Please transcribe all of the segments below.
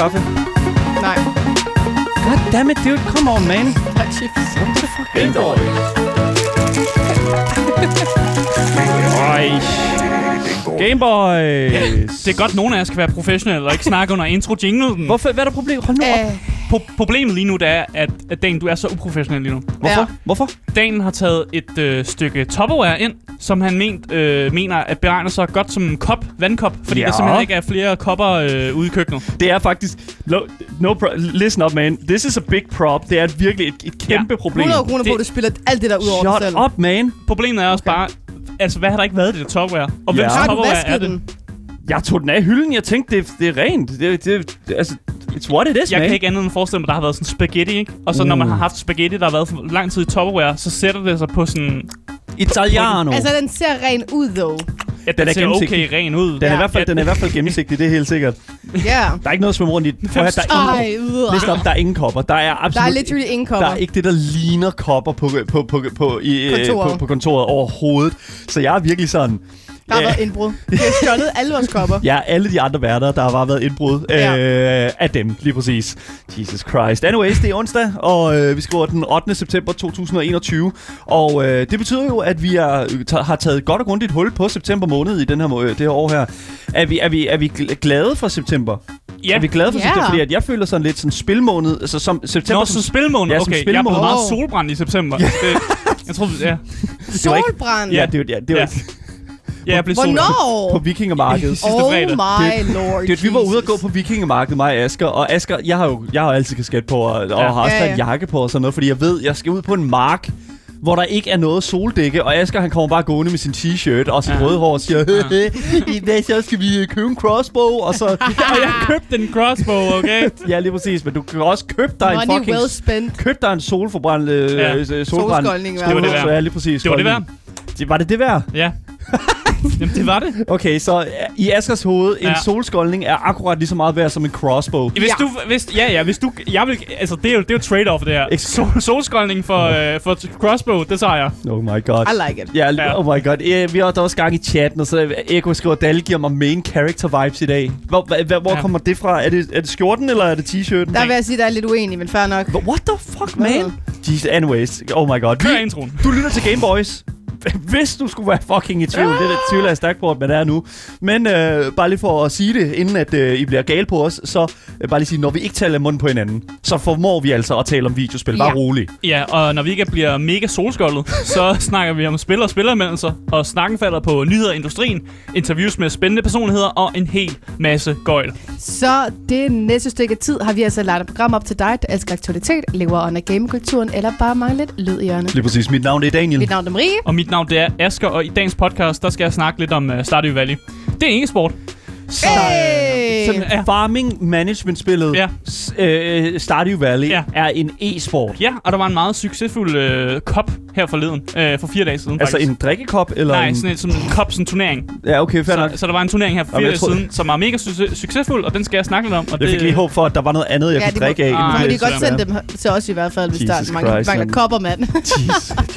kaffe? Nej. God damn it, dude. Come on, man. Er chips. Game Boy. Øj. Gameboy. Det er godt, nogen af jer skal være professionelle og ikke snakke under intro jinglen. Hvorfor? Hvad er der problem? Hold nu op. Øh, Po- problemet lige nu, det er, at, at Dan, du er så uprofessionel lige nu. Hvorfor? ja. Hvorfor? Dan har taget et øh, stykke Tupperware ind, som han ment, øh, mener at beregner sig godt som en kop, vandkop, fordi Ja. der simpelthen ikke er flere kopper øh, ude i køkkenet. Det er faktisk... No, no pro- listen up, man. This is a big prop. Det er virkelig et, et kæmpe problem. 100 kroner på, Det- du spiller alt det der ud over Shut selv. up, man. Problemet er også bare, altså hvad har der ikke været i det der Tupperware? Og Ja. hvem Tupperware er vasket det? den? Jeg tog den af hylden. Jeg tænkte, det, det er rent. Det, det, det, altså, it's what it is, Jeg man. kan ikke andet end forestille mig, at der har været sådan spaghetti, ikke? Og så når man Uh. har haft spaghetti, der har været for lang tid i Tupperware, så sætter det sig på sådan... Italiano. Altså, den ser ren ud, dog. Ja, Den den er ser okay ren ud. Den er, i Ja. hvert fald, den er i hvert fald gennemsigtig, det er helt sikkert. Ja. Der er ikke noget at svømme rundt i. Prøv at, høre, der er ingen. Listen op, der er ingen kopper. Der er Der absolut er literally ingen der kopper. er ikke det, der ligner kopper på, på, på, på, i, øh, Kontoret. på, på kontoret overhovedet. Så jeg er virkelig sådan... Der har Ja. været indbrud. Vi har stjålet alle vores kopper. Ja, alle de andre værter, der har bare været indbrud Ja. øh, af dem, lige præcis. Jesus Christ. Anyways, det er onsdag, og øh, vi skriver den 8. september 2021. Og øh, det betyder jo, at vi er, har taget godt og grundigt hul på september måned i den her, må- det her år her. Er vi, er vi, er vi gl- glade for september? Ja. Er vi glade for Ja. september? Fordi at jeg føler sådan lidt sådan spilmåned. Altså som september... Nå, som spilmåned. Ja, som okay, jeg er spilmåned. blevet meget solbrændt i september. Det, jeg tror, ja. ikke- Solbrand. Ja, det, var- ja, det var Ja. Ja, jeg blev solbrændt. på Hvornår? vikingemarkedet. sidste Oh fredag. my lord Det, vi var ude at gå på vikingemarkedet, mig og Asger. Og Asger, jeg har jo jeg har jo altid kasket på, og, og Ja. har også Ja, taget en ja. jakke på og sådan noget, fordi jeg ved, jeg skal ud på en mark, hvor der ikke er noget soldække, og Asger han kommer bare gående med sin t-shirt og sit Ja. røde hår og siger, i dag så skal vi øh, købe en crossbow, og så, Og jeg købte en crossbow, okay? ja lige præcis, men du kan også købe dig en Money fucking, well spent. køb dig en solforbrændt, øh, Ja. øh, solbrændt, Solskoldning Det var det værd. Ja, lige præcis. Det var det værd. Det, var det det værd? Ja. Jamen, det var det. Okay, så øh, i Askers hoved, en Ja. solskoldning er akkurat lige så meget værd som en crossbow. Hvis Ja. du, hvis, ja, ja, hvis du, jeg vil, altså, det er jo, det er jo trade-off, det her. Sol, solskoldning for, øh, for crossbow, det tager jeg. Oh my god. I like it. Ja, Ja. oh my god. Eh, vi har der også gang i chatten, og så Eko skriver, at Dalle giver mig main character vibes i dag. Hvor, hva, hva, hvor Ja. kommer det fra? Er det, er det skjorten, eller er det t-shirten? Der vil jeg sige, der er lidt uenig, men fair nok. Hva- What the fuck, man? Jesus, anyways. Oh my god. Kør introen. du lytter til Game Boys. Hvis du skulle være fucking i tvivl, det er det tvivl jeg stærkt på, at man er nu. Men øh, bare lige for at sige det, inden at øh, I bliver gale på os, så øh, bare lige sige, når vi ikke taler munden på hinanden, så formår vi altså at tale om videospil. Bare Ja. rolig. Ja, og når vi ikke bliver mega solskoldet, så snakker vi om spil og spilleranmeldelser, og snakken falder på nyheder i industrien, interviews med spændende personligheder og en hel masse gøjl. Så det næste stykke tid har vi altså lagt et program op til dig, der elsker aktualitet, lever under gamekulturen, eller bare mangler lidt lyd i hjørnet. Lige præcis. Mit navn er Daniel. Mit navn er Marie. Og mit navn det er Asker, og i dagens podcast, der skal jeg snakke lidt om uh, Stardew Valley. Det er e-sport. Hey! Sådan Ja. farming management-spillet Ja. s- øh, Stardew Valley Ja. er en e-sport. Ja, og der var en meget succesfuld øh, kop her forleden, øh, for fire dage siden Altså faktisk. en drikkekop, eller Nej, en... sådan en, sådan en kop, sådan en turnering. Ja, okay, fair nok. Så, så der var en turnering her for fire dage siden, som var mega su- succesfuld, og den skal jeg snakke lidt om. Og Jeg fik det, lige håb for, at der var noget andet, jeg Ja, kunne drikke af. Ah, Men vi- kan godt så- sende dem til os i hvert fald, hvis Jesus der mangler, mangler kopper, mand.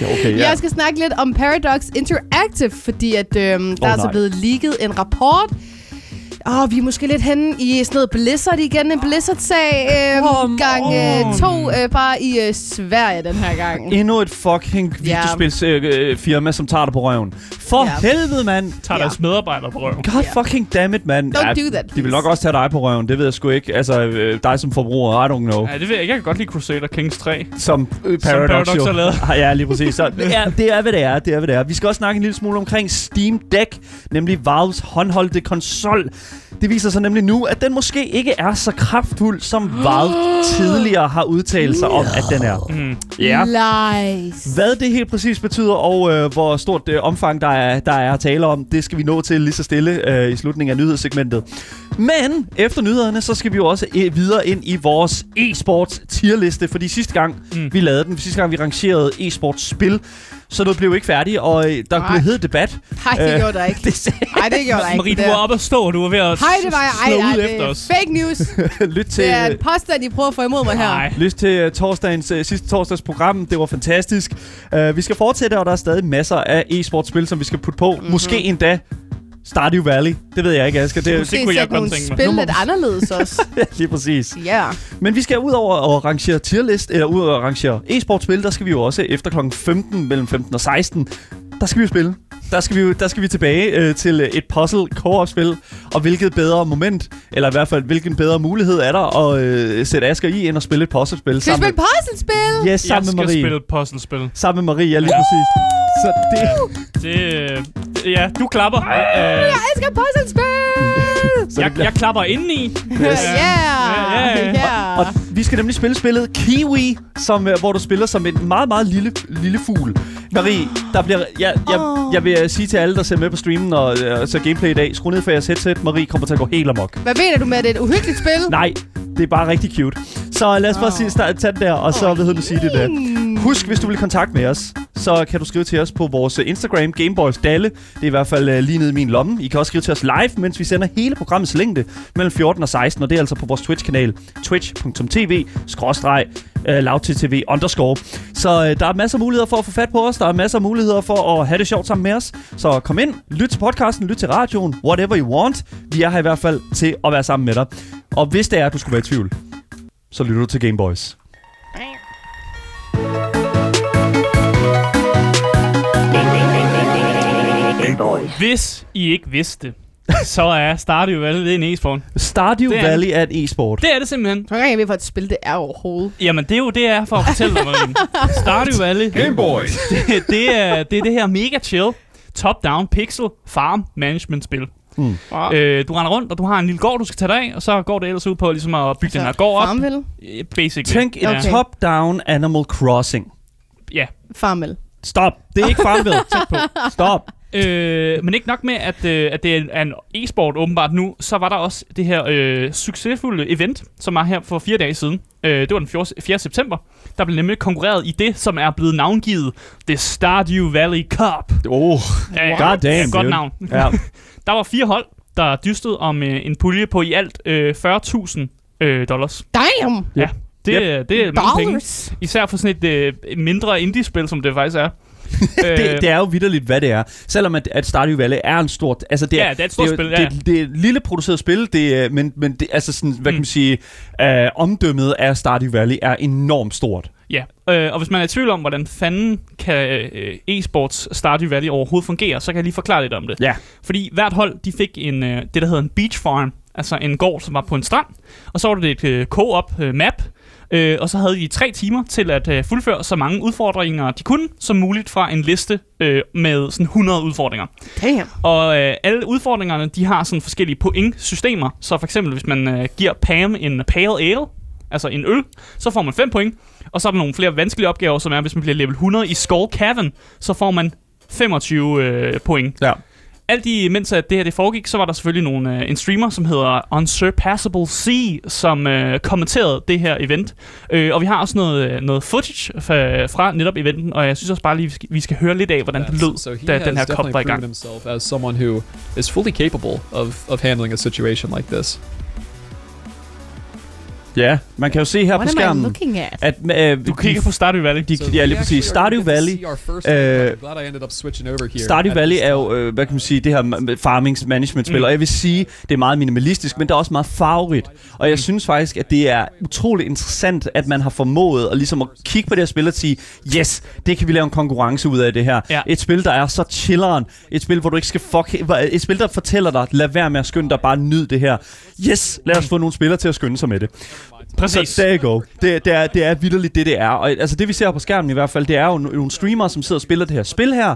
Ja, okay, ja. Jeg skal snakke lidt om Paradox Interactive, fordi at, øhm, der er altså nej. blevet leaget en rapport. Åh, vi er måske lidt henne i sådan noget Blizzard igen. En Blizzard-sag øhm, Come gang øh, on. to, øh, bare i øh, Sverige den her gang. Endnu et fucking Ja. videospilsfirma, øh, firma, som tager dig på røven. For Ja. helvede, mand! tager Ja. deres medarbejdere på røven. God Ja. fucking damn it, man. Don't do that, De vil please. nok også tage dig på røven, det ved jeg sgu ikke. Altså, øh, dig som forbruger, I don't know. Ja, det ved jeg ikke. Jeg kan godt lide Crusader Kings 3. Som øh, Paradox, Paradox jo. har lavet. Ah, Ja, lige præcis. Så, ja, det er, hvad det er. Det er, hvad det er. Vi skal også snakke en lille smule omkring Steam Deck, nemlig Valves håndholdte konsol. Det viser sig nemlig nu, at den måske ikke er så kraftfuld, som Valve tidligere har udtalt sig om, at den er. Mm. Ja. Lies. Hvad det helt præcis betyder, og øh, hvor stort øh, omfang der er, der er at tale om, det skal vi nå til lige så stille øh, i slutningen af nyhedssegmentet. Men efter nyhederne, så skal vi jo også øh, videre ind i vores e-sports tierliste, fordi sidste gang Mm. vi lavede den, sidste gang vi rangerede e-sports spil, så noget blev ikke færdigt, og øh, der Nej. blev hed debat. Nej, det Øh, gjorde der ikke. Det Nej, det gjorde der ikke. Marie, du Det var oppe at stå, og du var ved at Hej, det var jeg. slå Ej, ud ej, efter det er os. fake news. Lyt til... Det er en påstand, I prøver at få imod mig her. Lyst til uh, torsdagens, uh, sidste torsdags program. Det var fantastisk. Uh, vi skal fortsætte, og der er stadig masser af e-sportspil, som vi skal putte på. Mm-hmm. Måske endda Stardew Valley. Det ved jeg ikke, Asger. Det Måske kunne jeg godt tænke mig. spil Nu må lidt anderledes også. lige præcis. Ja. Men vi skal ud over at rangere tierlist, eller ud over at rangere e-sportspil, der skal vi jo også efter kl. 15, mellem 15 og 16, der skal vi jo spille. Der skal vi, jo, der skal vi tilbage øh, til et puzzle co-op-spil, og hvilket bedre moment, eller i hvert fald hvilken bedre mulighed er der at øh, sætte Asger i, end at spille et puzzlespil Skal vi sammen spille puzzlespil? med, yes, Jeg sammen skal med Marie. spille et puzzlespil. Sammen med Marie, ja, lige præcis. Så det, Det, øh, ja, du klapper. Øh, Jeg elsker puzzlespil! jeg, jeg klapper indeni. Ja, ja, ja. ja. Og vi skal nemlig spille spillet Kiwi, som, øh, hvor du spiller som en meget, meget lille, lille fugl. Marie, der bliver, jeg, jeg, Åh. jeg vil sige til alle, der ser med på streamen og øh, ser gameplay i dag, skru ned for jeres headset. Marie kommer til at gå helt amok. Hvad mener du med, at det er et uhyggeligt spil? Nej, det er bare rigtig cute. Så lad os bare Åh. sige, start, tage den der, og så, hvad hedder det, sige det der. Husk, hvis du vil kontakte med os, så kan du skrive til os på vores øh, Instagram, Gameboys Dalle. Det er i hvert fald uh, lige nede i min lomme. I kan også skrive til os live, mens vi sender hele programmets længde mellem 14 og 16, og det er altså på vores Twitch-kanal, twitch.tv, skråstreg, øh, lavttv underscore. Så uh, der er masser af muligheder for at få fat på os. Der er masser af muligheder for at have det sjovt sammen med os. Så kom ind, lyt til podcasten, lyt til radioen, whatever you want. Vi er her i hvert fald til at være sammen med dig. Og hvis det er, at du skulle være i tvivl, så lytter du til Gameboys. Hvis I ikke vidste, så er Stardew Valley en e-sport. Stardew Det er- Valley er et e-sport. Det er det simpelthen. Så kan jeg ved for et spil, det er overhovedet. Jamen, det er jo det, er for at fortælle dig, Marie. Stardew Valley, Game Boys. det, det, er, det er det her mega chill, top-down pixel farm management spil. Mm. Wow. Øh, du render rundt, og du har en lille gård, du skal tage dig af, og så går det ellers ud på ligesom at bygge den her gård op. Farmville? Øh, Basically. Tænk en Okay. top-down Animal Crossing. Ja. Farmville. Stop. Det er ikke Farmville. Tæt på. Stop. Øh, men ikke nok med, at, øh, at det er en e-sport åbenbart nu, så var der også det her øh, succesfulde event, som var her for fire dage siden. Øh, det var den 4. 4. september. Der blev nemlig konkurreret i det, som er blevet navngivet The Stardew Valley Cup. Oh, Ja, ja, God damn, ja, godt dude. navn. ja. Der var fire hold, der dystede om øh, en pulje på i alt øh, 40.000 øh, dollars. Damn! Ja, det, Yep. det er mange penge. Især for sådan et øh, mindre indie-spil, som det faktisk er. Øh, det, det er jo vidderligt, hvad det er. Selvom at, at Stardew Valley er en stort... Altså det er, Ja, det er et stort jo- spil, Det, ja. det, det er et lille produceret spil, det er, men, men det, altså sådan, hvad kan man sige, øh, omdømmet af Stardew Valley er enormt stort. Ja, øh, og hvis man er i tvivl om, hvordan fanden kan øh, e-sports Stardew Valley overhovedet fungere, så kan jeg lige forklare lidt om det. Ja. Fordi hvert hold, de fik en, øh, det, der hedder en beach farm, altså en gård, som var på en strand, og så var det et øh, co-op øh, map, øh, og så havde de tre timer til at øh, fuldføre så mange udfordringer, de kunne, som muligt fra en liste øh, med sådan 100 udfordringer. Damn. Og øh, alle udfordringerne, de har sådan forskellige pointsystemer. Så for eksempel, hvis man øh, giver Pam en pale ale, altså en øl, så får man 5 point. Og så er der nogle flere vanskelige opgaver, som er, hvis man bliver level 100 i Skull Cavern, så får man 25 øh, point. Ja. Alt i, mens at det her det foregik, så var der selvfølgelig nogle, øh, en streamer, som hedder Unsurpassable C, som øh, kommenterede det her event. Øh, og vi har også noget, øh, noget footage fra, fra netop eventen, og jeg synes også bare lige, vi skal, vi skal høre lidt af, hvordan det lød, so da den her kop var i gang. himself as someone who is fully capable of, of handling a situation like this. Ja, man kan jo se her What på skærmen, at? øh, Du kigger på Stardew Valley. de, So ja, lige præcis. Stardew Valley, øh, one. I'm glad I ended up switching over here. Stardew Valley er jo, øh, hvad kan man sige, det her farmings management spil, Mm. og jeg vil sige, det er meget minimalistisk, men det er også meget farverigt. Og jeg synes faktisk, at det er utroligt interessant, at man har formået at, ligesom at kigge på det her spil og sige, yes, det kan vi lave en konkurrence ud af det her. Ja. Et spil, der er så chilleren. Et spil, hvor du ikke skal fuck... Et spil, der fortæller dig, lad være med at skynde dig, bare nyd det her. Yes, lad os få nogle spillere til at skynde sig med det. Præcis. Så there you go. Det, det, er, det er vidderligt det, det er. Og altså det, vi ser på skærmen i hvert fald, det er jo no- nogle streamere, som sidder og spiller det her spil her.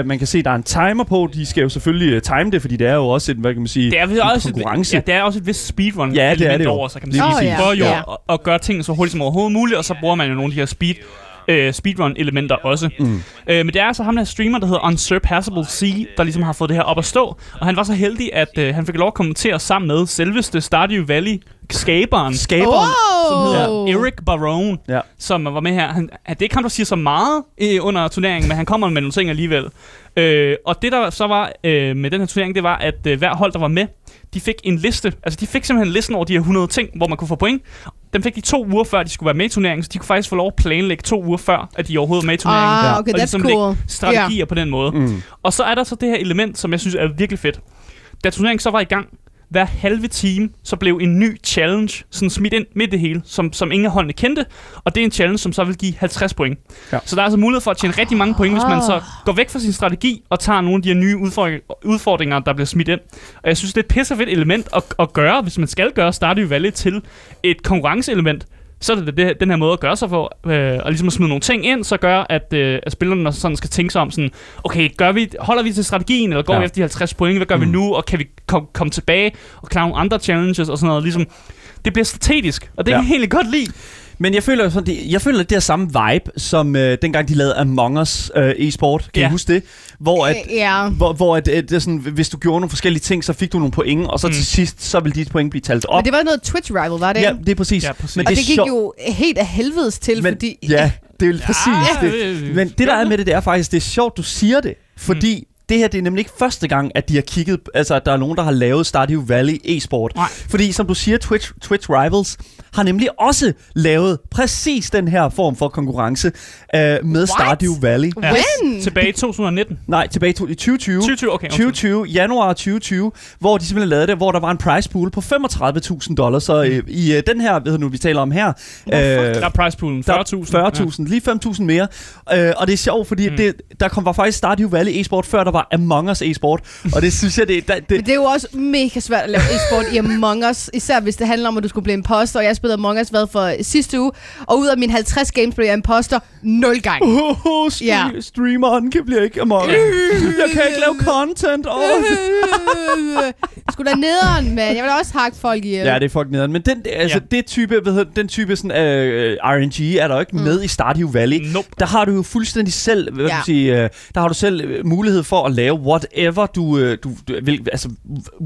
Uh, man kan se, der er en timer på. De skal jo selvfølgelig uh, time det, fordi det er jo også et, hvad kan man sige, Det er en også konkurrence. Et, ja, det er også et vist speedrun Ja, det er det jo. over, så kan man sige. præcis. De prøver jo Ja. at, at gøre tingene så hurtigt som overhovedet muligt, og så bruger man jo nogle af de her speed øh, speedrun-elementer også. Mm. Øh, men det er altså ham der streamer, der hedder Unsurpassable C, der ligesom har fået det her op at stå. Og han var så heldig, at øh, han fik lov at kommentere sammen med selveste Stardew Valley-skaberen, Skaberen. som Oh! hedder Eric Barone, Ja. som var med her. Han, det er ikke ham, der siger så meget øh, under turneringen, men han kommer med nogle ting alligevel. Øh, og det der så var øh, med den her turnering, det var, at øh, hver hold, der var med, de fik en liste. Altså, de fik simpelthen listen over de her 100 ting, hvor man kunne få point. Dem fik de to uger før, de skulle være med i turneringen, så de kunne faktisk få lov at planlægge to uger før, at de overhovedet er med i turneringen. Ah, okay, Og ligesom cool. Strategier på den måde. Mm. Og så er der så det her element, som jeg synes er virkelig fedt. da turneringen så var i gang, hver halve time, så blev en ny challenge sådan smidt ind midt i det hele, som, som ingen af holdene kendte, og det er en challenge, som så vil give 50 point. Ja. Så der er altså mulighed for at tjene rigtig mange point, hvis man så går væk fra sin strategi og tager nogle af de her nye udfordringer, udfordringer der bliver smidt ind. Og jeg synes, det er et pissefedt element at, at gøre, hvis man skal gøre Stardew Valley til et konkurrenceelement, så er det, det den her måde at gøre sig på, øh, og ligesom at smide nogle ting ind, så gør, at, øh, at spillerne sådan skal tænke sig om sådan, okay, gør vi, holder vi til strategien, eller går Ja. vi efter de 50 point, hvad gør mm. vi nu, og kan vi kom, komme tilbage og klare nogle andre challenges og sådan noget, ligesom, det bliver strategisk, og det Ja. kan jeg egentlig godt lide. Men jeg føler, sådan, det, jeg føler, at det er samme vibe, som øh, dengang de lavede Among Us øh, e-sport. Kan Ja. I huske det? Hvor at, Ja. hvor, hvor at, at det er sådan, hvis du gjorde nogle forskellige ting, så fik du nogle point, og så Mm. til sidst, så vil de point blive talt op. Men det var noget Twitch rival, var det ja, det er præcis. Ja, præcis. Men Og det, det gik sjovt. jo helt af helvedes til, men, fordi... Ja, det er jo præcis Ja, det. øh, Men det der er med det, det er faktisk, det er sjovt, du siger det. Fordi Mm. Det her, det er nemlig ikke første gang, at de har kigget, altså at der er nogen, der har lavet Stardew Valley e-sport. Nej. Fordi som du siger, Twitch, Twitch Rivals har nemlig også lavet præcis den her form for konkurrence øh, med Stardew Valley. Ja. When? Tilbage i 2019. Nej, tilbage i 2020. 2020, okay. undskyld. 2020, januar 2020, hvor de simpelthen lavede det, hvor der var en prize pool på 35.000 dollars. Så øh, i øh, den her, ved du nu, vi taler om her, Der er price poolen, 40.000. der er 40.000, lige 5.000 mere. Øh, og det er sjovt, fordi mm. det, der kom var faktisk Stardew Valley e-sport, før der var Among Us e-sport. Og det synes jeg, det, det, Men det det er jo også mega svært at lave e-sport i Among Us, især hvis det handler om, at du skulle blive imposter, og jeg spillede Among Us hvad for sidste uge, og ud af mine 50 games blev jeg imposter 0 gange. Oh, oh, stre- Ja. streameren kan blive ikke Among Us. Jeg kan ikke lave content. Oh. Skulle da nederen, mand. Jeg vil også hakke folk ihjel. Ja, det er fucking nederen. Men den, altså, Ja. det type, hvad hedder, den type sådan, øh, RNG er der jo ikke mm. med i Stardew Valley. Nope. Der har du jo fuldstændig selv, hvad Ja. ja. du sige, øh, der har du selv øh, mulighed for at lave whatever du, øh, du, du vil, altså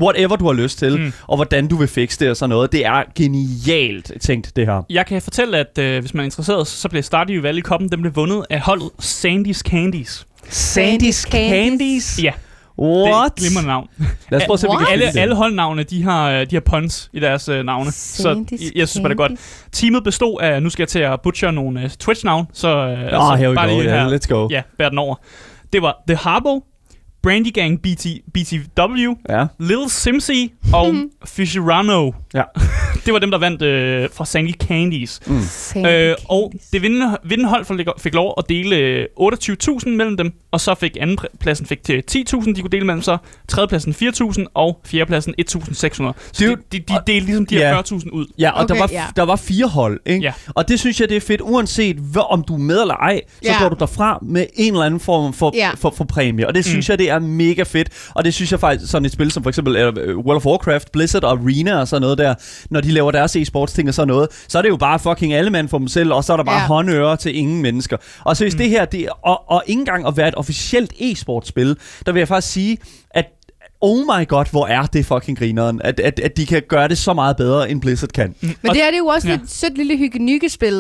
whatever du har lyst til, Mm. og hvordan du vil fikse det og sådan noget. Det er genialt tænkt, det her. Jeg kan fortælle, at øh, hvis man er interesseret, så bliver Stardew Valley Cup'en, den blev vundet af holdet Sandy's Candies. Sandy's Candies? Ja, What? det er et glimrende navn. Lad os prøve at se, Alle, det. alle holdnavne, de har, øh, de har puns i deres øh, navne. Så jeg, jeg synes bare, det er godt. Teamet bestod af, nu skal jeg til at butcher nogle øh, Twitch-navn, så, øh, Ah, så here we bare go. lige Yeah, her, let's go. ja, bær den over. Det var The Harbo, Brandy Gang BT, BTW, Ja. Little Simsy og Fisherano. Ja. Det var dem, der vandt øh, fra Sandy Candies. Mm. Øh, og det vindende, vindende hold fik, lov at dele øh, 28.000 mellem dem, og så fik andenpladsen fik til 10.000, de kunne dele mellem sig, tredjepladsen 4.000 og fjerdepladsen 1.600. Så de, de, de delte ligesom de her 40.000 ud. Ja, og okay, der, var, ja. der var fire hold, ikke? Ja. Og det synes jeg, det er fedt, uanset hvor, om du er med eller ej, så Ja. går du derfra med en eller anden form for, Ja. for, for præmie. Og det synes Mm. jeg, det er mega fedt. Og det synes jeg faktisk, sådan et spil som for eksempel uh, World of Warcraft, Blizzard og Arena og sådan noget der, når de laver deres e-sports ting og sådan noget, så er det jo bare fucking alle mand for dem selv, og så er der bare Ja. håndører til ingen mennesker. Og så hvis Mm. det her, det, og, og ikke engang at være et officielt e-sportspil, der vil jeg faktisk sige, at Oh my god, hvor er det fucking grineren, at, at, at de kan gøre det så meget bedre, end Blizzard kan. Men Og- det er det jo også ja. et sødt lille hygge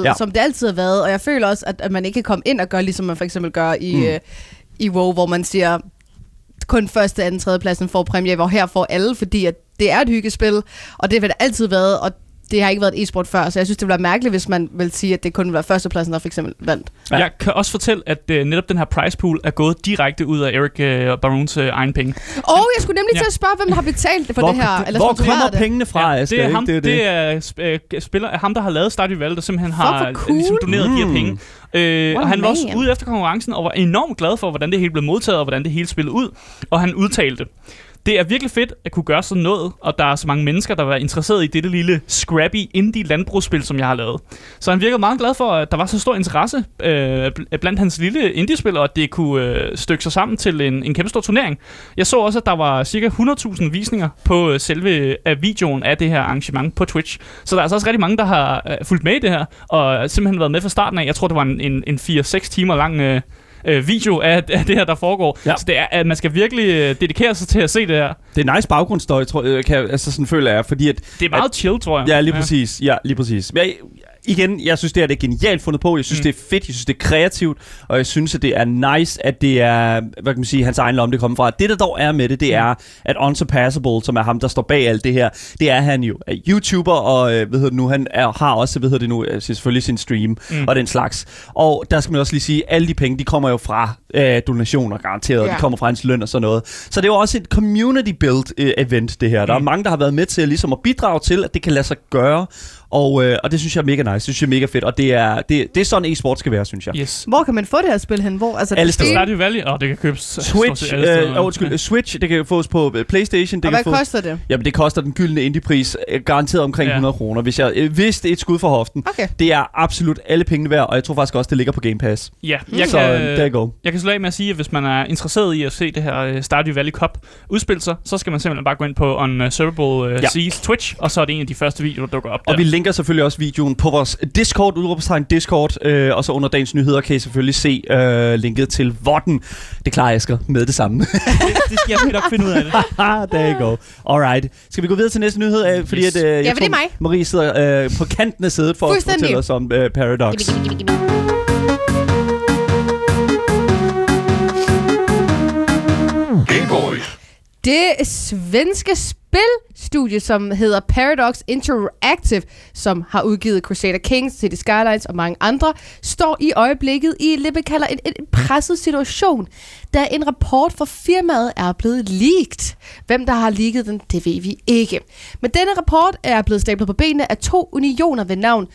Ja. som det altid har været, og jeg føler også, at, at man ikke kan komme ind og gøre, ligesom man for eksempel gør i, Mm. mm. øh, i WoW, hvor man siger, kun første, anden, tredje pladsen får præmie, hvor her får alle, fordi at det er et hyggespil, og det vil det altid været, og det har ikke været et e-sport før, så jeg synes, det ville være mærkeligt, hvis man vil sige, at det kun vil være førstepladsen, der for eksempel vandt. Ja. Jeg kan også fortælle, at øh, netop den her prize pool er gået direkte ud af Eric øh, Baroons øh, egen penge. Og jeg skulle nemlig Ja. til at spørge, hvem der har betalt for hvor, det her, eller hvor kommer det. pengene fra, Ja, Asger, det er ham, det, er det er sp- spiller, ham, der har lavet Stardew Valley, der simpelthen har hvor cool. ligesom doneret de her Mm. penge. Øh, What og han var også man. ude efter konkurrencen og var enormt glad for, hvordan det hele blev modtaget, og hvordan det hele spillede ud. Og han udtalte, det er virkelig fedt at kunne gøre sådan noget, og der er så mange mennesker, der var interesseret i dette lille scrappy indie landbrugsspil, som jeg har lavet. Så han virkede meget glad for, at der var så stor interesse øh, blandt hans lille indie-spil, og at det kunne øh, stykke sig sammen til en, en kæmpe stor turnering. Jeg så også, at der var cirka 100.000 visninger på øh, selve af videoen af det her arrangement på Twitch. Så der er altså også rigtig mange, der har øh, fulgt med i det her, og øh, simpelthen været med fra starten af. Jeg tror, det var en, en, en 4-6 timer lang øh, øh, video af, af det her, der foregår. Ja. Så det er, at man skal virkelig øh, dedikere sig til at se det her. Det er nice baggrundsstøj, tror jeg, kan, altså sådan føler jeg, fordi at... Det er meget chill, tror jeg. Ja, lige præcis. Ja, lige præcis. Men jeg, igen, jeg synes, det her det er genialt fundet på. Jeg synes, Mm. mm. det er fedt. Jeg synes, det er kreativt. Og jeg synes, at det er nice, at det er, hvad kan man sige, hans egen lomme, det kommer fra. Det, der dog er med det, det er, at Unsurpassable, som er ham, der står bag alt det her, det er han jo er YouTuber, og øh, hvad hedder det nu, han er, har også, hvad hedder det nu, øh, selvfølgelig sin stream Mm. mm. og den slags. Og der skal man også lige sige, at alle de penge, de kommer jo fra øh, donationer, garanteret. Ja. De kommer fra hans løn og sådan noget. Så det er jo også et community build øh, event, det her. Der er Mm. mange, der har været med til ligesom at bidrage til, at det kan lade sig gøre. Og, øh, og det synes jeg er mega nice. Det synes jeg er mega fedt. Og det er, det, det er sådan e-sport skal være, synes jeg. Yes. Hvor kan man få det her spil hen? Hvor? Altså, Alle steder. er- Stardew Valley, og det kan købes Switch, øh, oh, undskyld, Switch, det kan fås på øh, Playstation. Det Og kan hvad få, koster det? Jamen, det koster den gyldne indiepris øh, garanteret omkring Ja. 100 kroner. Hvis, jeg, øh, hvis det er et skud for hoften. Okay. Det er absolut alle pengene værd, og jeg tror faktisk også, det ligger på Game Pass. Ja, jeg Så kan, øh, der you go. jeg kan slutte af med at sige, at hvis man er interesseret i at se det her øh, Stardew Valley Cup udspille sig, så skal man simpelthen bare gå ind på Unservable uh, Ja. ja. Seas Twitch, og så er det en af de første videoer, der dukker op Og der. vi linker selvfølgelig også videoen på vores Discord, udråbstegn Discord, øh, og så under dagens nyheder kan I selvfølgelig se øh, linket til Vodden. Det klarer Asger med det samme. det, det skal jeg nok finde ud af det. There you go. Alright. Skal vi gå videre til næste nyhed? Øh, fordi Yes. at, øh, jeg Ja, for det er mig. Marie sidder øh, på kanten af sædet for at fortælle os om øh, Paradox. Det svenske spilstudie, som hedder Paradox Interactive, som har udgivet Crusader Kings, City Skylines og mange andre, står i øjeblikket i det, man kalder en, en presset situation, da en rapport fra firmaet er blevet leaked. Hvem der har leaget den, det ved vi ikke. Men denne rapport er blevet stablet på benene af to unioner ved navn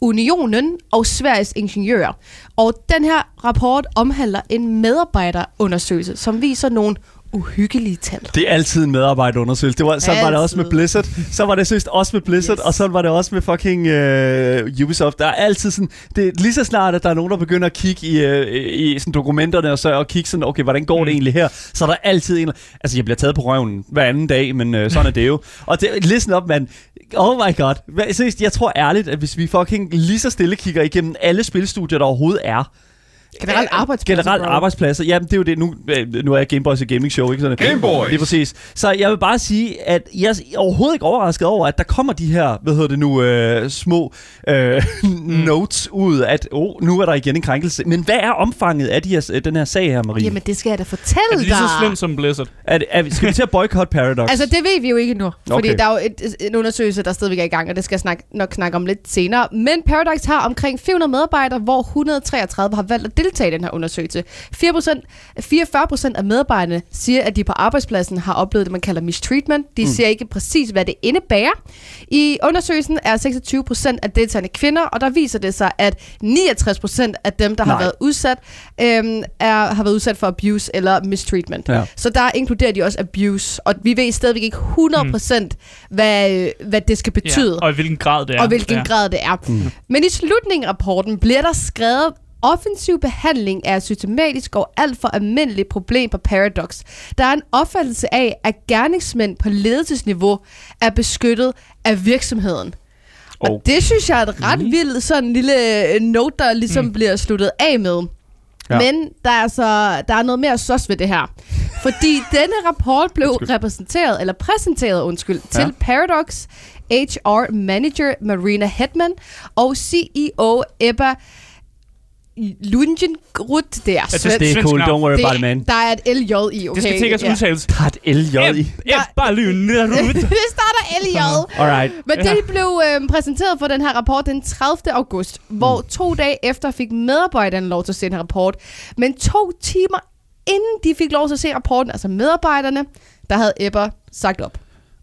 Unionen og Sveriges Ingeniører. Og den her rapport omhandler en medarbejderundersøgelse, som viser nogle uhyggelige tal. Det er altid en medarbejderundersøgelse. Det var, så var det også med Altid. Blizzard. Så var det seriøst også med Blizzard, Yes. og så var det også med fucking øh, Ubisoft. Der er altid sådan, det er lige så snart, at der er nogen, der begynder at kigge i, øh, i sådan dokumenterne, og så og kigge sådan, okay, hvordan går det Mm. egentlig her? Så er der altid en, altså jeg bliver taget på røven hver anden dag, men øh, sådan er det jo. Og det, listen op, mand. Oh my god. Seriøst, jeg tror ærligt, at hvis vi fucking lige så stille kigger igennem alle spilstudier, der overhovedet er, Generelt arbejdspladser. Generelt bro. arbejdspladser. Jamen, det er jo det. Nu, øh, nu er jeg Gameboys et gaming show, ikke sådan? Gameboys! Det er præcis. Så jeg vil bare sige, at jeg er overhovedet ikke overrasket over, at der kommer de her, hvad hedder det nu, øh, små øh, notes ud, at oh, nu er der igen en krænkelse. Men hvad er omfanget af de her, den her sag her, Marie? Jamen, det skal jeg da fortælle Er det lige så dig. slemt som Blizzard? er, er, vi- skal vi til at boycott Paradox? Altså, det ved vi jo ikke nu. Fordi Okay. der er jo et, en undersøgelse, der stadigvæk er i gang, og det skal jeg snak, nok snakke om lidt senere. Men Paradox har omkring 400 medarbejdere, hvor 133 har valgt at deltage i den her undersøgelse. 4%, 44 procent af medarbejderne siger, at de på arbejdspladsen har oplevet det, man kalder mistreatment. De mm. siger ikke præcis, hvad det indebærer. I undersøgelsen er 26 procent af deltagende kvinder, og der viser det sig, at 69 procent af dem, der har Nej. været udsat, øhm, er, har været udsat for abuse eller mistreatment. Ja. Så der inkluderer de også abuse, og vi ved stadigvæk ikke 100% mm. hvad, hvad det skal betyde, Ja, og i hvilken grad det er. og hvilken ja. grad det er. Mm. Men i slutningen af rapporten bliver der skrevet, offensiv behandling er et systematisk og alt for almindeligt problem på Paradox. Der er en opfattelse af, at gerningsmænd på ledelsesniveau er beskyttet af virksomheden. Og Oh. det synes jeg er et ret vildt sådan lille øh, note, der ligesom mm. bliver sluttet af med. Ja. Men der er, altså, der er noget mere sos ved det her. Fordi denne rapport blev Undskyld. repræsenteret, eller præsenteret, undskyld, Ja. til Paradox HR Manager Marina Hetman og CEO Ebba Lungengrud. Det er det- svensk. det er cool, don't worry about it, man. der er et LJ i, okay? Det skal sikkert Ja. udtales. Der er et LJ i. Ebba Lynerud. det starter LJ. Alright. Men det blev øh, præsenteret for den her rapport den 30. august, hvor to dage efter fik medarbejderne lov til at se den her rapport. Men to timer inden de fik lov til at se rapporten, altså medarbejderne, der havde Ebba sagt op.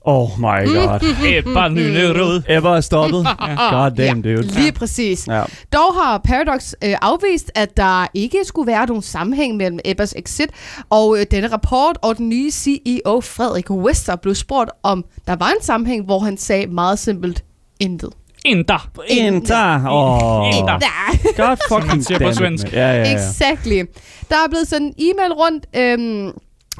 Oh my god. Ebba Lynerud. Ever er stoppet? God damn, dude. Lige præcis. Ja. Dog har Paradox øh, afvist, at der ikke skulle være nogen sammenhæng mellem Ebbas exit og øh, denne rapport, og den nye CEO Frederik Wester blev spurgt, om der var en sammenhæng, hvor han sagde meget simpelt, intet. Åh. En der. Der. God fucking damn. Ja, ja, ja. Exactly. Der er blevet sendt en e-mail rundt øhm,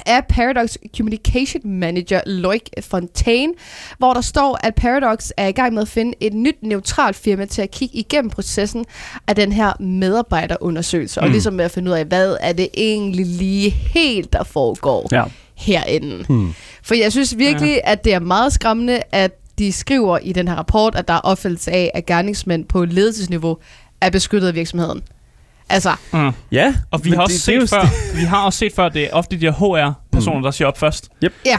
af Paradox Communication Manager Loic Fontaine, hvor der står, at Paradox er i gang med at finde et nyt neutralt firma til at kigge igennem processen af den her medarbejderundersøgelse, mm. og ligesom med at finde ud af, hvad er det egentlig lige helt, der foregår Ja. herinde. Hmm. For jeg synes virkelig, ja. at det er meget skræmmende, at de skriver i den her rapport, at der er opfattelse af, at gerningsmænd på ledelsesniveau er beskyttet af virksomheden. Altså, Mm. Ja, Og vi har, også det- det set før, vi har også set før, det er ofte de her HR-personer, der siger op først. ja.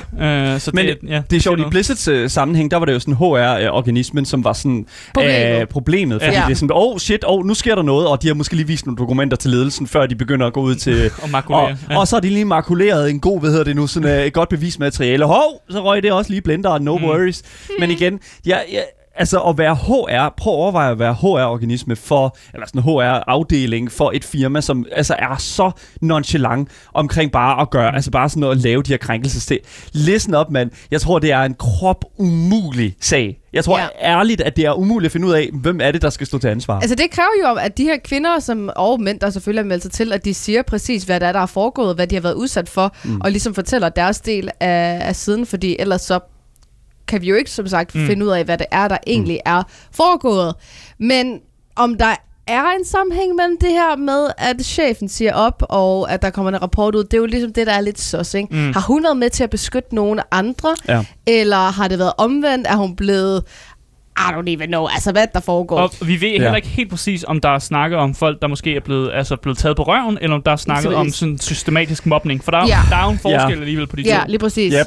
Øh, så Men det, ja, Det er sjovt, i. Blizzards øh, sammenhæng, der var det jo sådan HR-organismen, som var sådan Problemet. Øh, problemet fordi Ja. det er sådan, åh oh, shit, oh, nu sker der noget, og de har måske lige vist nogle dokumenter til ledelsen, før de begynder at gå ud til... Og makulere. og, ja. og så har de lige makuleret en god, hvad hedder det nu, sådan uh, et godt bevismateriale. Hov, så røg det også lige i blenderen, no Mm. worries. Men igen, jeg, jeg, altså at være HR, prøv at overveje at være HR-organisme for, eller sådan en HR-afdeling for et firma, som altså er så nonchalant omkring bare at gøre, altså bare sådan at lave de her krænkelser. Listen op, mand. Jeg tror, det er en krop umulig sag. Jeg tror ja. ærligt, at det er umuligt at finde ud af, hvem er det, der skal stå til ansvar. Altså det kræver jo, at de her kvinder, som, og mænd, der selvfølgelig er meldt sig til, at de siger præcis, hvad der er, der er foregået, hvad de har været udsat for, mm. og ligesom fortæller deres del af, af siden, fordi ellers så kan vi jo ikke, som sagt, Mm. mm. finde ud af, hvad det er, der egentlig er foregået. Men om der er en sammenhæng mellem det her med, at chefen siger op, og at der kommer en rapport ud, det er jo ligesom det, der er lidt sos, ikke? Mm. Mm. Har hun været med til at beskytte nogle andre, Ja. eller har det været omvendt? Er hun blevet... I don't even know, altså hvad der foregår. Og vi ved heller Ja. ikke helt præcis, om der er snakket om folk, der måske er blevet, altså blevet taget på røven, eller om der er snakket om sådan systematisk mobning. For der, er- Ja. der er jo en forskel Ja. alligevel på de Ja, to. lige præcis. Yep.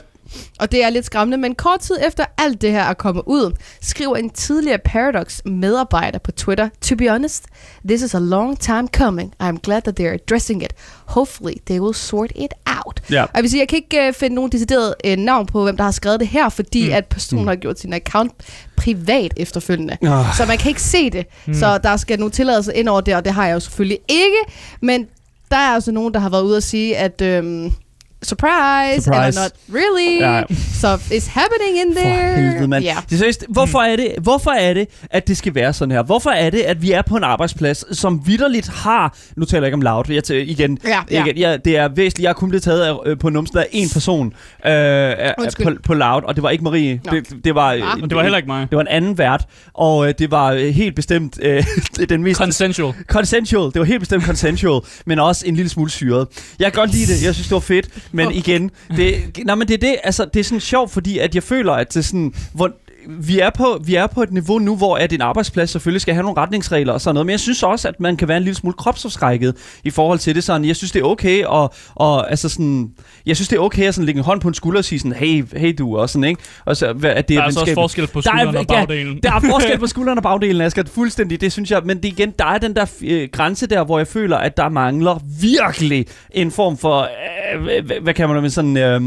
Og det er lidt skræmmende, men kort tid efter alt det her er kommet ud, skriver en tidligere Paradox-medarbejder på Twitter, To be honest, this is a long time coming. I'm glad that they're addressing it. Hopefully they will sort it out. Ja. Og jeg vil sige, jeg kan ikke uh, finde nogen decideret uh, navn på, hvem der har skrevet det her, fordi Mm. at personen Mm. har gjort sin account privat efterfølgende. Oh. Så man kan ikke se det. Mm. Så der skal nogle tilladelser ind over det, og det har jeg jo selvfølgelig ikke. Men der er altså nogen, der har været ude og sige, at øhm, surprise, Surprise. eller not really. Ja. Så it's happening in For there. helvede, mand. Ja. Det er seriøst, hvorfor er, det, hvorfor er det, at det skal være sådan her? Hvorfor er det, at vi er på en arbejdsplads, som vidderligt har... Nu taler jeg ikke om loud. Jeg tager, igen, Ja, ja. igen jeg, det er væsentligt. Jeg er kun blevet taget af, øh, på numsen af en person øh, af- på, på loud, og det var ikke Marie. Nå. Det, det, var, Ah. Det var heller ikke mig. Det var en anden vært, og øh, det var øh, helt bestemt øh, den mest Consensual. Consensual. Det var helt bestemt consensual, men også en lille smule syret. Jeg kan godt lide det. Jeg synes, det var fedt. Men igen, det, nej, men det er det, altså, det er sådan sjovt, fordi at jeg føler, at det er sådan, hvor, vi er, på, vi er på et niveau nu, hvor at en arbejdsplads selvfølgelig skal have nogle retningsregler og sådan noget, men jeg synes også, at man kan være en lille smule kropsafskrækket i forhold til det sådan. Jeg synes, det er okay og, og altså sådan, jeg synes, det er okay at sådan lægge en hånd på en skulder og sige sådan, hey, hey du, og sådan, ikke? Og så, hvad- at det Der er er altså også forskel på Der er- skulderen og ja, bagdelen. der er forskel på skulderen og bagdelen, Asger. Fuldstændig, det synes jeg. Men det igen, der er den der øh, grænse der, hvor jeg føler, at der mangler virkelig en form for... Øh, hvad, hvad kan man med sådan... Øh,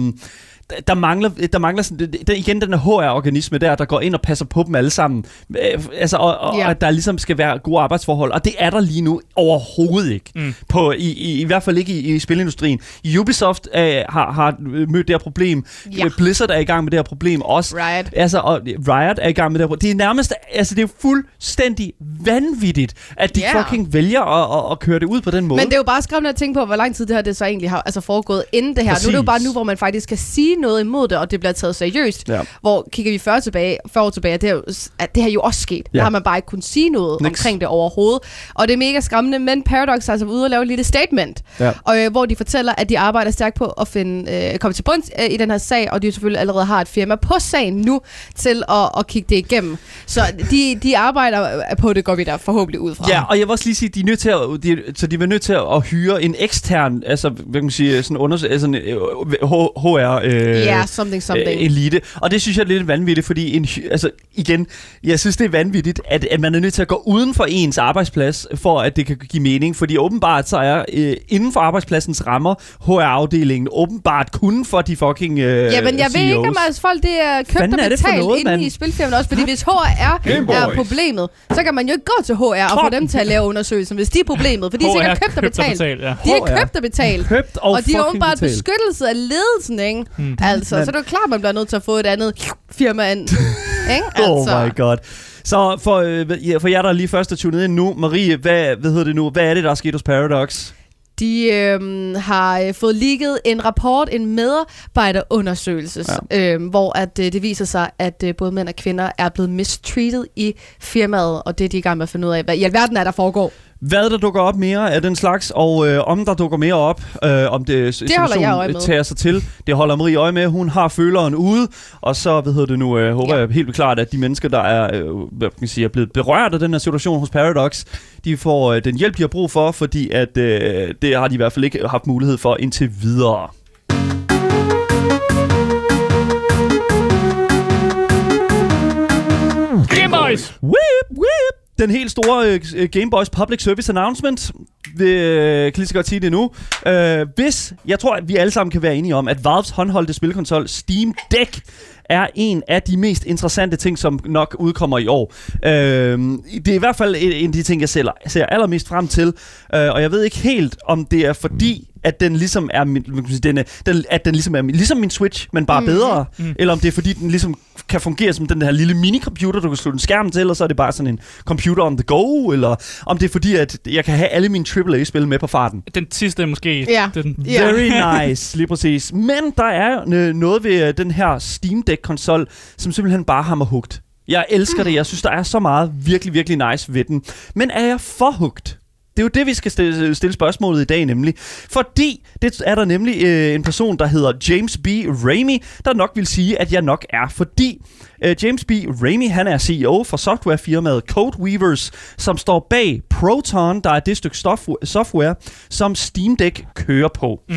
der mangler, der mangler sådan, det, det, igen den her HR-organisme der, der går ind og passer på dem alle sammen. Øh, altså, og, og, Ja. og der ligesom skal være gode arbejdsforhold. Og det er der lige nu overhovedet ikke. Mm. På, i, i, I hvert fald ikke i, i spillindustrien. Ubisoft øh, har, har mødt det her problem. Ja. Blizzard er i gang med det her problem også. Riot. Altså, og Riot er i gang med det her. Det er nærmest, altså det er jo fuldstændig vanvittigt, at de yeah. fucking vælger at, at, at køre det ud på den måde. Men det er jo bare skræmmende at tænke på, hvor lang tid det her det så egentlig har altså foregået inden det her. Nu er det jo Præcis. bare nu, hvor man faktisk kan sige noget imod det, og det bliver taget seriøst. Ja. Hvor kigger vi 40, tilbage, 40 år tilbage, det er jo, at det her jo også sket. Ja. Der har man bare ikke kunnet sige noget Niks. omkring det overhovedet. Og det er mega skræmmende, men Paradox er altså ude og lave et lille statement, Ja. og, øh, hvor de fortæller, at de arbejder stærkt på at finde, øh, komme til bunds øh, i den her sag, og de selvfølgelig allerede har et firma på sagen nu til at, at kigge det igennem. Så de, de arbejder på det, går vi der forhåbentlig ud fra. Ja, og jeg vil også lige sige, at de er nødt til at, de, så de var nødt til at hyre en ekstern, altså, hvad kan man sige, sådan under, altså, en, øh, HR øh, Ja, something, something. øh, elite. Og det synes jeg er lidt vanvittigt, fordi en, altså, igen, jeg synes, det er vanvittigt, at, at man er nødt til at gå uden for ens arbejdsplads, for at det kan give mening. Fordi åbenbart så er øh, inden for arbejdspladsens rammer, HR-afdelingen åbenbart kun for de fucking øh, Ja, men jeg ved ikke, om altså, folk det er købt Fanden og er betalt noget, inde mand? i spilfirmaet også. Fordi hvis HR er problemet, så kan man jo ikke gå til HR og få dem til at lave undersøgelser, hvis de er problemet. For de er sikkert købt og betalt. ja. De er købt og betalt. købt og, Og, de fucking åbenbart betalt. beskyttelse af ledelsen, ikke? Mm. Altså, Men- så det er jo klart, man bliver nødt til at få et andet firma ind. ikke? Altså. Oh my god. Så for, øh, for jer, der lige først er tunet ind nu, Marie, hvad, hvad hedder det nu? Hvad er det, der er sket hos Paradox? De øhm, har øh, fået ligget en rapport, en medarbejderundersøgelse, ja. øhm, hvor at, øh, det viser sig, at øh, både mænd og kvinder er blevet mistreated i firmaet, og det er de i gang med at finde ud af, hvad i alverden er, der foregår. Hvad der dukker op mere af den slags, og øh, om der dukker mere op, øh, om det, Det holder jeg øje med. tager sig til. Det holder Marie øje med. Hun har føleren ude, og så hvad hedder det nu, øh, håber Ja. jeg helt klart, at de mennesker, der er, øh, hvad kan man sige, er blevet berørt af den her situation hos Paradox, de får øh, den hjælp, de har brug for, fordi at øh, det har de i hvert fald ikke haft mulighed for indtil videre. Gameboys! Whip, whip. Den helt store øh, Game Boys Public Service Announcement. Vi øh, kan lige så godt sige det nu. Øh, hvis, jeg tror, at vi alle sammen kan være enige om, at Valves håndholdte spilkonsol Steam Deck er en af de mest interessante ting, som nok udkommer i år. Øh, det er i hvert fald en af de ting, jeg ser, ser allermest frem til. Øh, og jeg ved ikke helt, om det er fordi, at den ligesom er, min, hvad kan man sige, den er den, at den ligesom er min, ligesom min Switch, men bare mm. bedre. Mm. Eller om det er fordi, den ligesom kan fungere som den her lille minicomputer, du kan slutte en skærm til, og så er det bare sådan en computer on the go, eller om det er fordi, at jeg kan have alle mine AAA-spil med på farten. Den sidste er måske Ja. den... Very nice, lige præcis. Men der er øh, noget ved øh, den her Steam Deck-konsol, som simpelthen bare har mig hugt. Jeg elsker det. Jeg synes, der er så meget virkelig, virkelig nice ved den. Men er jeg for hugt? Det er jo det, vi skal stille, stille spørgsmålet i dag, nemlig. Fordi det er der nemlig øh, en person, der hedder James B. Ramey, der nok vil sige, at jeg nok er. Fordi øh, James B. Ramey, han er CEO for softwarefirmaet Codeweavers, som står bag Proton, der er det stykke stof- software, som Steam Deck kører på. Mm.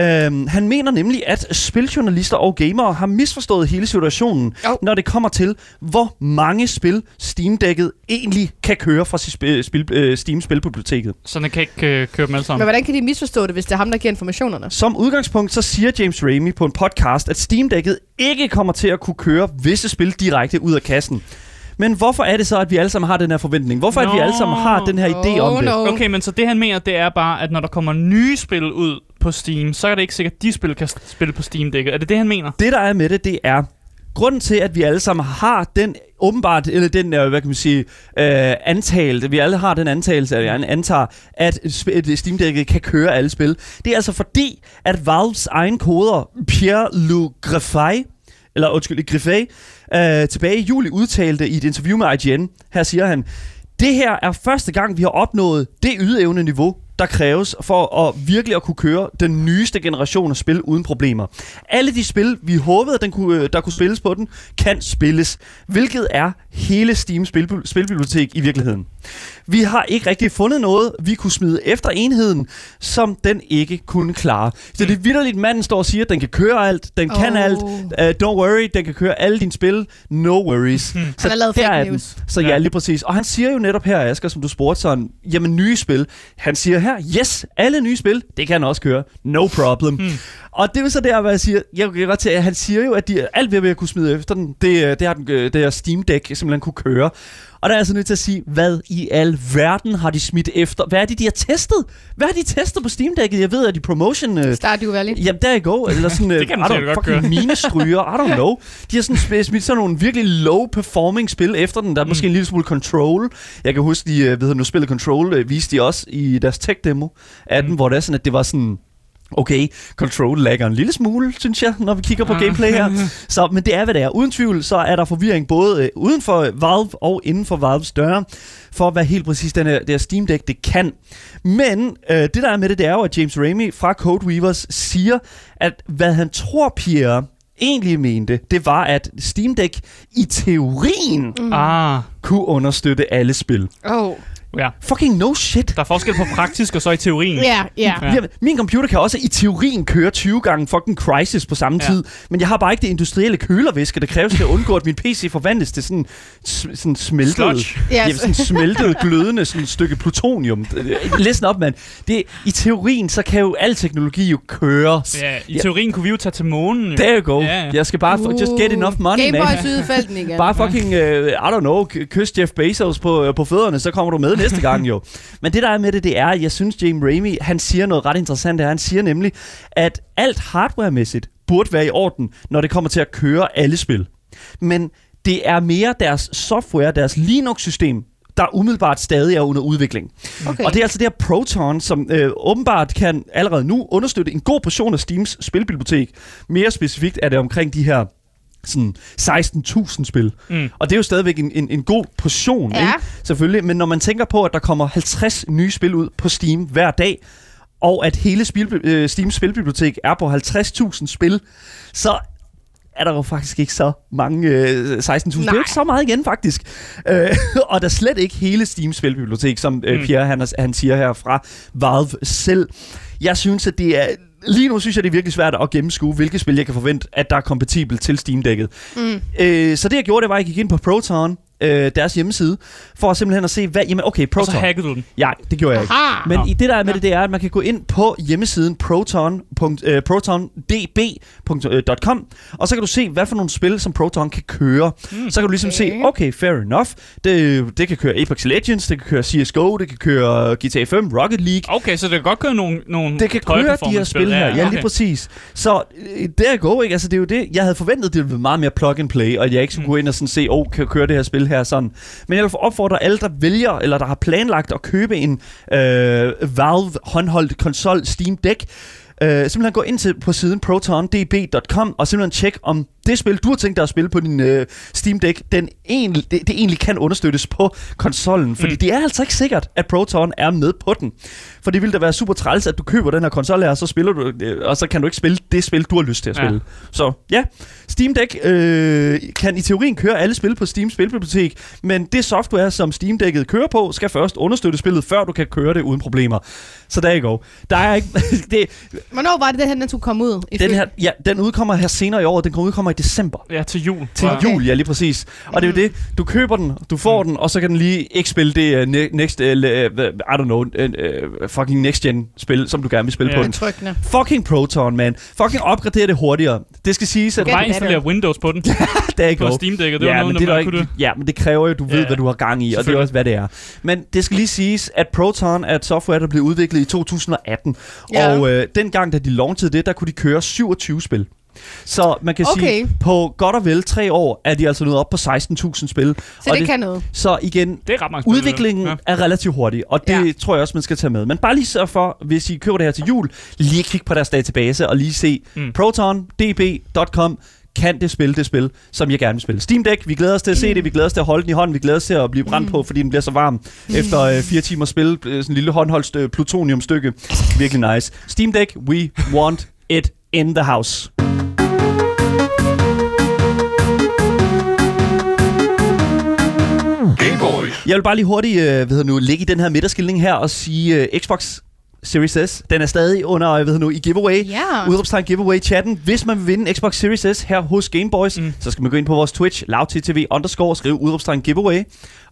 Øhm, han mener nemlig, at spiljournalister og gamere har misforstået hele situationen, Jo. når det kommer til, hvor mange spil Steam Deck'et egentlig kan køre fra sit spil, spil, øh, Steam Spilbiblioteket. Så den kan ikke øh, køre dem alle Men sammen. hvordan kan de misforstå det, hvis det er ham, der giver informationerne? Som udgangspunkt, så siger James Ramey på en podcast, at Steam Deck'et ikke kommer til at kunne køre visse spil direkte ud af kassen. Men hvorfor er det så, at vi alle sammen har den her forventning? Hvorfor er det, vi Nå. alle sammen har den her idé om Oh, det? no. Okay, men så det han mener, det er bare, at når der kommer nye spil ud på Steam, så er det ikke sikkert, at de spil kan spille på Steam-dækket. Er det det, han mener? Det, der er med det, det er, grunden til, at vi alle sammen har den åbenbart, eller den, øh, hvad kan man sige, øh, antagelse, vi alle har den antagelse, at jeg antager, at Steam Deck'et kan køre alle spil. Det er altså fordi, at Valves egen koder, Pierre-Luc Griffey, eller undskyld, Griffey, øh, tilbage i juli udtalte i et interview med IGN, her siger han, det her er første gang, vi har opnået det ydeevne niveau, der kræves for at virkelig at kunne køre den nyeste generation af spil uden problemer. Alle de spil, vi håbede, den kunne, der kunne spilles på den, kan spilles, hvilket er hele Steam spil, spilbibliotek i virkeligheden. Vi har ikke rigtig fundet noget, vi kunne smide efter enheden, som den ikke kunne klare. Så det er vidderligt, manden står og siger, at den kan køre alt, den kan Oh. alt, uh, don't worry, den kan køre alle dine spil, no worries. Så Han har lavet der fake er den. Så ja, Ja. lige præcis. Og han siger jo netop her, Asger, som du spurgte sådan, jamen nye spil. Han siger her, yes, alle nye spil, det kan han også køre. No problem. Hmm. Og det er så der, hvor jeg siger, jeg kan godt til, at han siger jo, at de, alt ved at kunne smide efter den, det, øh, det har den, øh, det her Steam Deck simpelthen kunne køre. Og der er jeg så nødt til at sige, hvad i al verden har de smidt efter? Hvad er det, de har testet? Hvad har de testet på Steam Deck'et? Jeg ved, at de promotion... Øh, Stardew Valley. Jamen, der you go. Eller sådan, Det kan den I don't, godt fucking minestryger. I don't know. De har sådan smidt sådan nogle virkelig low-performing spil efter den. Der er mm. måske en lille smule Control. Jeg kan huske, de øh, ved nu spillet Control, øh, viste de også i deres tech-demo af den, Mm. hvor det er sådan, at det var sådan... Okay, Control lagger en lille smule, synes jeg, når vi kigger på Ah. gameplay her. Så, men det er, hvad det er. Uden tvivl, så er der forvirring både øh, uden for Valve og inden for Valves døre, for hvad helt præcis den her, det her Steam Deck det kan. Men øh, det der er med det, det er jo, at James Ramey fra Codeweavers siger, at hvad han tror, Pierre egentlig mente, det var, at Steam Deck i teorien Mm. Ah, kunne understøtte alle spil. Oh. Ja. Fucking no shit. Der er forskel på praktisk og så i teorien. Ja, ja. Ja. Ja. Min computer kan også i teorien køre 20 gange fucking Crisis på samme Ja. tid, men jeg har bare ikke det industrielle kølervæske, der kræves til at undgå, at min PC forvandles til sådan, sådan smeltet, Sludge. Ja, ja, sådan smeltet, glødende sådan et stykke plutonium. Listen op, mand. Det, I teorien, så kan jo al teknologi jo køres. Ja, i Ja. teorien kunne vi jo tage til månen. Jo. There you go. Ja, ja. Jeg skal bare, uh, just get enough money, Game man. Felten igen. Bare fucking, uh, I don't know, kys Jeff Bezos på, uh, på fødderne, så kommer du med næste gang jo. Men det der er med det, det er, jeg synes James Ramey, han siger noget ret interessant her. Han siger nemlig, at alt hardwaremæssigt burde være i orden, når det kommer til at køre alle spil. Men det er mere deres software, deres Linux-system, der umiddelbart stadig er under udvikling. Okay. Og det er altså det her Proton, som øh, åbenbart kan allerede nu understøtte en god portion af Steams spilbibliotek. Mere specifikt er det omkring de her sådan 16.000 spil. Mm. Og det er jo stadigvæk en, en, en god portion, Ja. ikke? selvfølgelig. Men når man tænker på, at der kommer 50 nye spil ud på Steam hver dag, og at hele spil, øh, Steams spilbibliotek er på 50.000 spil, så er der jo faktisk ikke så mange øh, 16.000. Det er ikke så meget igen, faktisk. Øh, og der er slet ikke hele Steams spilbibliotek, som øh, Mm. Pierre han, han siger her fra Valve selv. Jeg synes, at det er... Lige nu synes jeg, det er virkelig svært at gennemskue, hvilke spil jeg kan forvente, at der er kompatibelt til Steam-dækket. Mm. Øh, så det jeg gjorde, det var, at jeg gik ind på Proton, øh, deres hjemmeside, for simpelthen at se, hvad... Jamen, okay, Og så Proton. hackede du den. Ja, det gjorde jeg ikke. Aha. Men Nå. i det der er med Ja. det, det er, at man kan gå ind på hjemmesiden proton. Øh, protondb.com, og så kan du se, hvad for nogle spil, som Proton kan køre. Mm. Så kan du ligesom Okay. se, okay, fair enough. Det, det kan køre Apex Legends, det kan køre CSGO, det kan køre GTA 5, Rocket League. Okay, så det kan godt køre nogle, nogle Det kan køre de her spil her, ja, lige okay. præcis. Så øh, der go, ikke? Altså, det er jo det, jeg havde forventet, det ville være meget mere plug and play, og at jeg ikke skulle Mm. gå ind og sådan se, åh, oh, kan jeg køre det her spil her sådan. Men jeg vil opfordre alle, der vælger, eller der har planlagt at købe en øh, Valve håndholdt konsol Steam Deck, øh, simpelthen gå ind til på siden protondb.com og simpelthen tjek, om det spil, du har tænkt dig at spille på din øh, Steam Deck, den egentlig, det, det egentlig kan understøttes på konsollen. Fordi Mm. mm. det er altså ikke sikkert, at Proton er med på den. For det ville da være super træls, at du køber den her konsol her, og så spiller du, øh, og så kan du ikke spille det spil, du har lyst til at Ja. spille. Så ja, Steam Deck øh, kan i teorien køre alle spil på Steam Spilbibliotek, men det software, som Steam Deck'et kører på, skal først understøtte spillet, før du kan køre det uden problemer. Så der you go. Der er ikke... det, Hvornår var det, den her den skulle komme ud? den her, ja, den udkommer her senere i år, den udkommer i december. Ja, til jul. Til Ja. okay. jul, ja lige præcis. Og det er jo det, du køber den, du får mm. den, og så kan den lige ikke spille det uh, ne- next, uh, I don't know, uh, fucking next gen spil, som du gerne vil spille Ja. på den. Fucking Proton, man. Fucking opgradere det hurtigere. Det skal siges, at bare installere Windows på den, der ikke på Steam Deck'et. Det var ja, noget, men det er man der kunne ikke, ja, men det kræver jo, at du ved, Ja, hvad du har gang i, og det er også, hvad det er. Men det skal lige siges, at Proton er et software, der blev udviklet i 2018. Ja. Og øh, dengang, da de launchede det, der kunne de køre 27 spil. Så man kan Okay. sige, på godt og vel tre år er de altså nået op på 16.000 spil. Så Og det, kan noget. Så igen, Det er ret spil, udviklingen ja. er relativt hurtig, og det Ja. tror jeg også, man skal tage med. Men bare lige sørg for, hvis I køber det her til jul, lige kig på deres database og lige se mm. protondb.com kan det spille det spil, som jeg gerne vil spille. Steam Deck, vi glæder os til at se det, vi glæder os til at holde den i hånden, vi glæder os til at blive brændt Mm. på, fordi den bliver så varm efter øh, fire timer spil, øh, sådan en lille håndholdt øh, plutoniumstykke. Virkelig nice. Steam Deck, we want it in the house. Jeg vil bare lige hurtigt øh, hvad hedder nu, ligge i den her midterskilning her og sige øh, Xbox Series S. Den er stadig under hvad hedder nu, i giveaway. Ja. Udropstegn giveaway chatten. Hvis man vil vinde en Xbox Series S her hos Gameboys, Mm. så skal man gå ind på vores Twitch, lavttv underscore, og skrive udropstegn giveaway.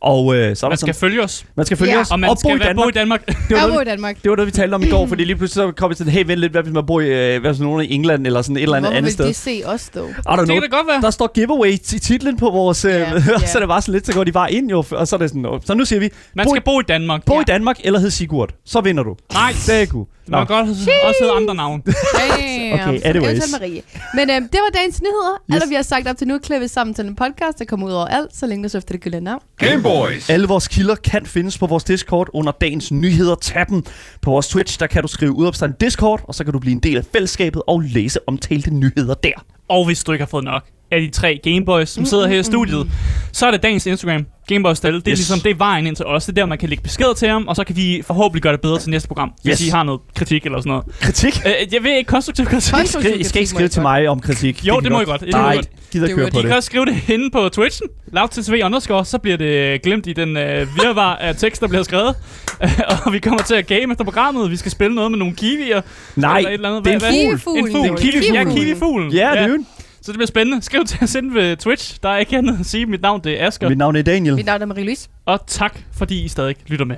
Og øh, så er der Man skal sådan, følge os, man skal følge Ja. os. og man og skal bo i være Danmark. bo i Danmark. Det var, Jeg bor i Danmark. det var noget, vi talte om i går, fordi lige pludselig så kom vi sådan, hey, vent lidt, hvad hvis man bor i øh, hvad, sådan nogen i England, eller sådan et eller andet Hvorfor andet vil sted. de se os, dog? I don't Det know. kan da godt være. Der står giveaway i titlen på vores, øh, Ja, yeah, ja. så det var så lidt, så går de bare ind jo, og så er det sådan, "Nå." så nu siger vi, Man bo, skal bo i Danmark. bo Ja. i Danmark eller hed Sigurd, så vinder du. Nej, Det god. man kan godt også hedde andre navne. Damn. Okay, anyways. eventuelt Marie. Men øhm, det var dagens nyheder. Yes. Alt, vi har sagt op til nu, klippet sammen til en podcast, der kommer ud over alt, så længe du så efter det gyldne navn. Gameboys. Alle vores kilder kan findes på vores Discord under dagens nyheder. Tabben på vores Twitch, der kan du skrive udopstand Discord, og så kan du blive en del af fællesskabet og læse omtalte nyheder der. Og hvis du ikke har fået nok af de tre Gameboys, som sidder her i studiet, så er det dagens Instagram, Gameboys Stelle. Det er Yes. ligesom, det er vejen ind til os. Det er der, man kan lægge beskeder til ham, og så kan vi forhåbentlig gøre det bedre til næste program, hvis Yes. I har noget kritik eller sådan noget. Kritik? Øh, jeg ved ikke konstruktiv kritik. Konstruktiv Skri- I skal ikke skrive til mig om kritik. Jo, kan det må. I godt. Det I Nej, gider Det køre på De det. kan også skrive det inde på Twitchen, lavttv underscore, så bliver det glemt i den øh, virvar af tekst, der bliver skrevet. og vi kommer til at game efter programmet. Vi skal spille noget med nogle kiwier. Nej, eller et eller andet. det er en fugl. En fugl. Det er en ja, kiwifugl. kiwifuglen. Ja, det er Så det bliver spændende. Skriv til os inde ved Twitch. Der er ikke andet at sige. Mit navn det er Asger. Mit navn er Daniel. Mit navn er Marie-Louise. Og tak, fordi I stadig lytter med.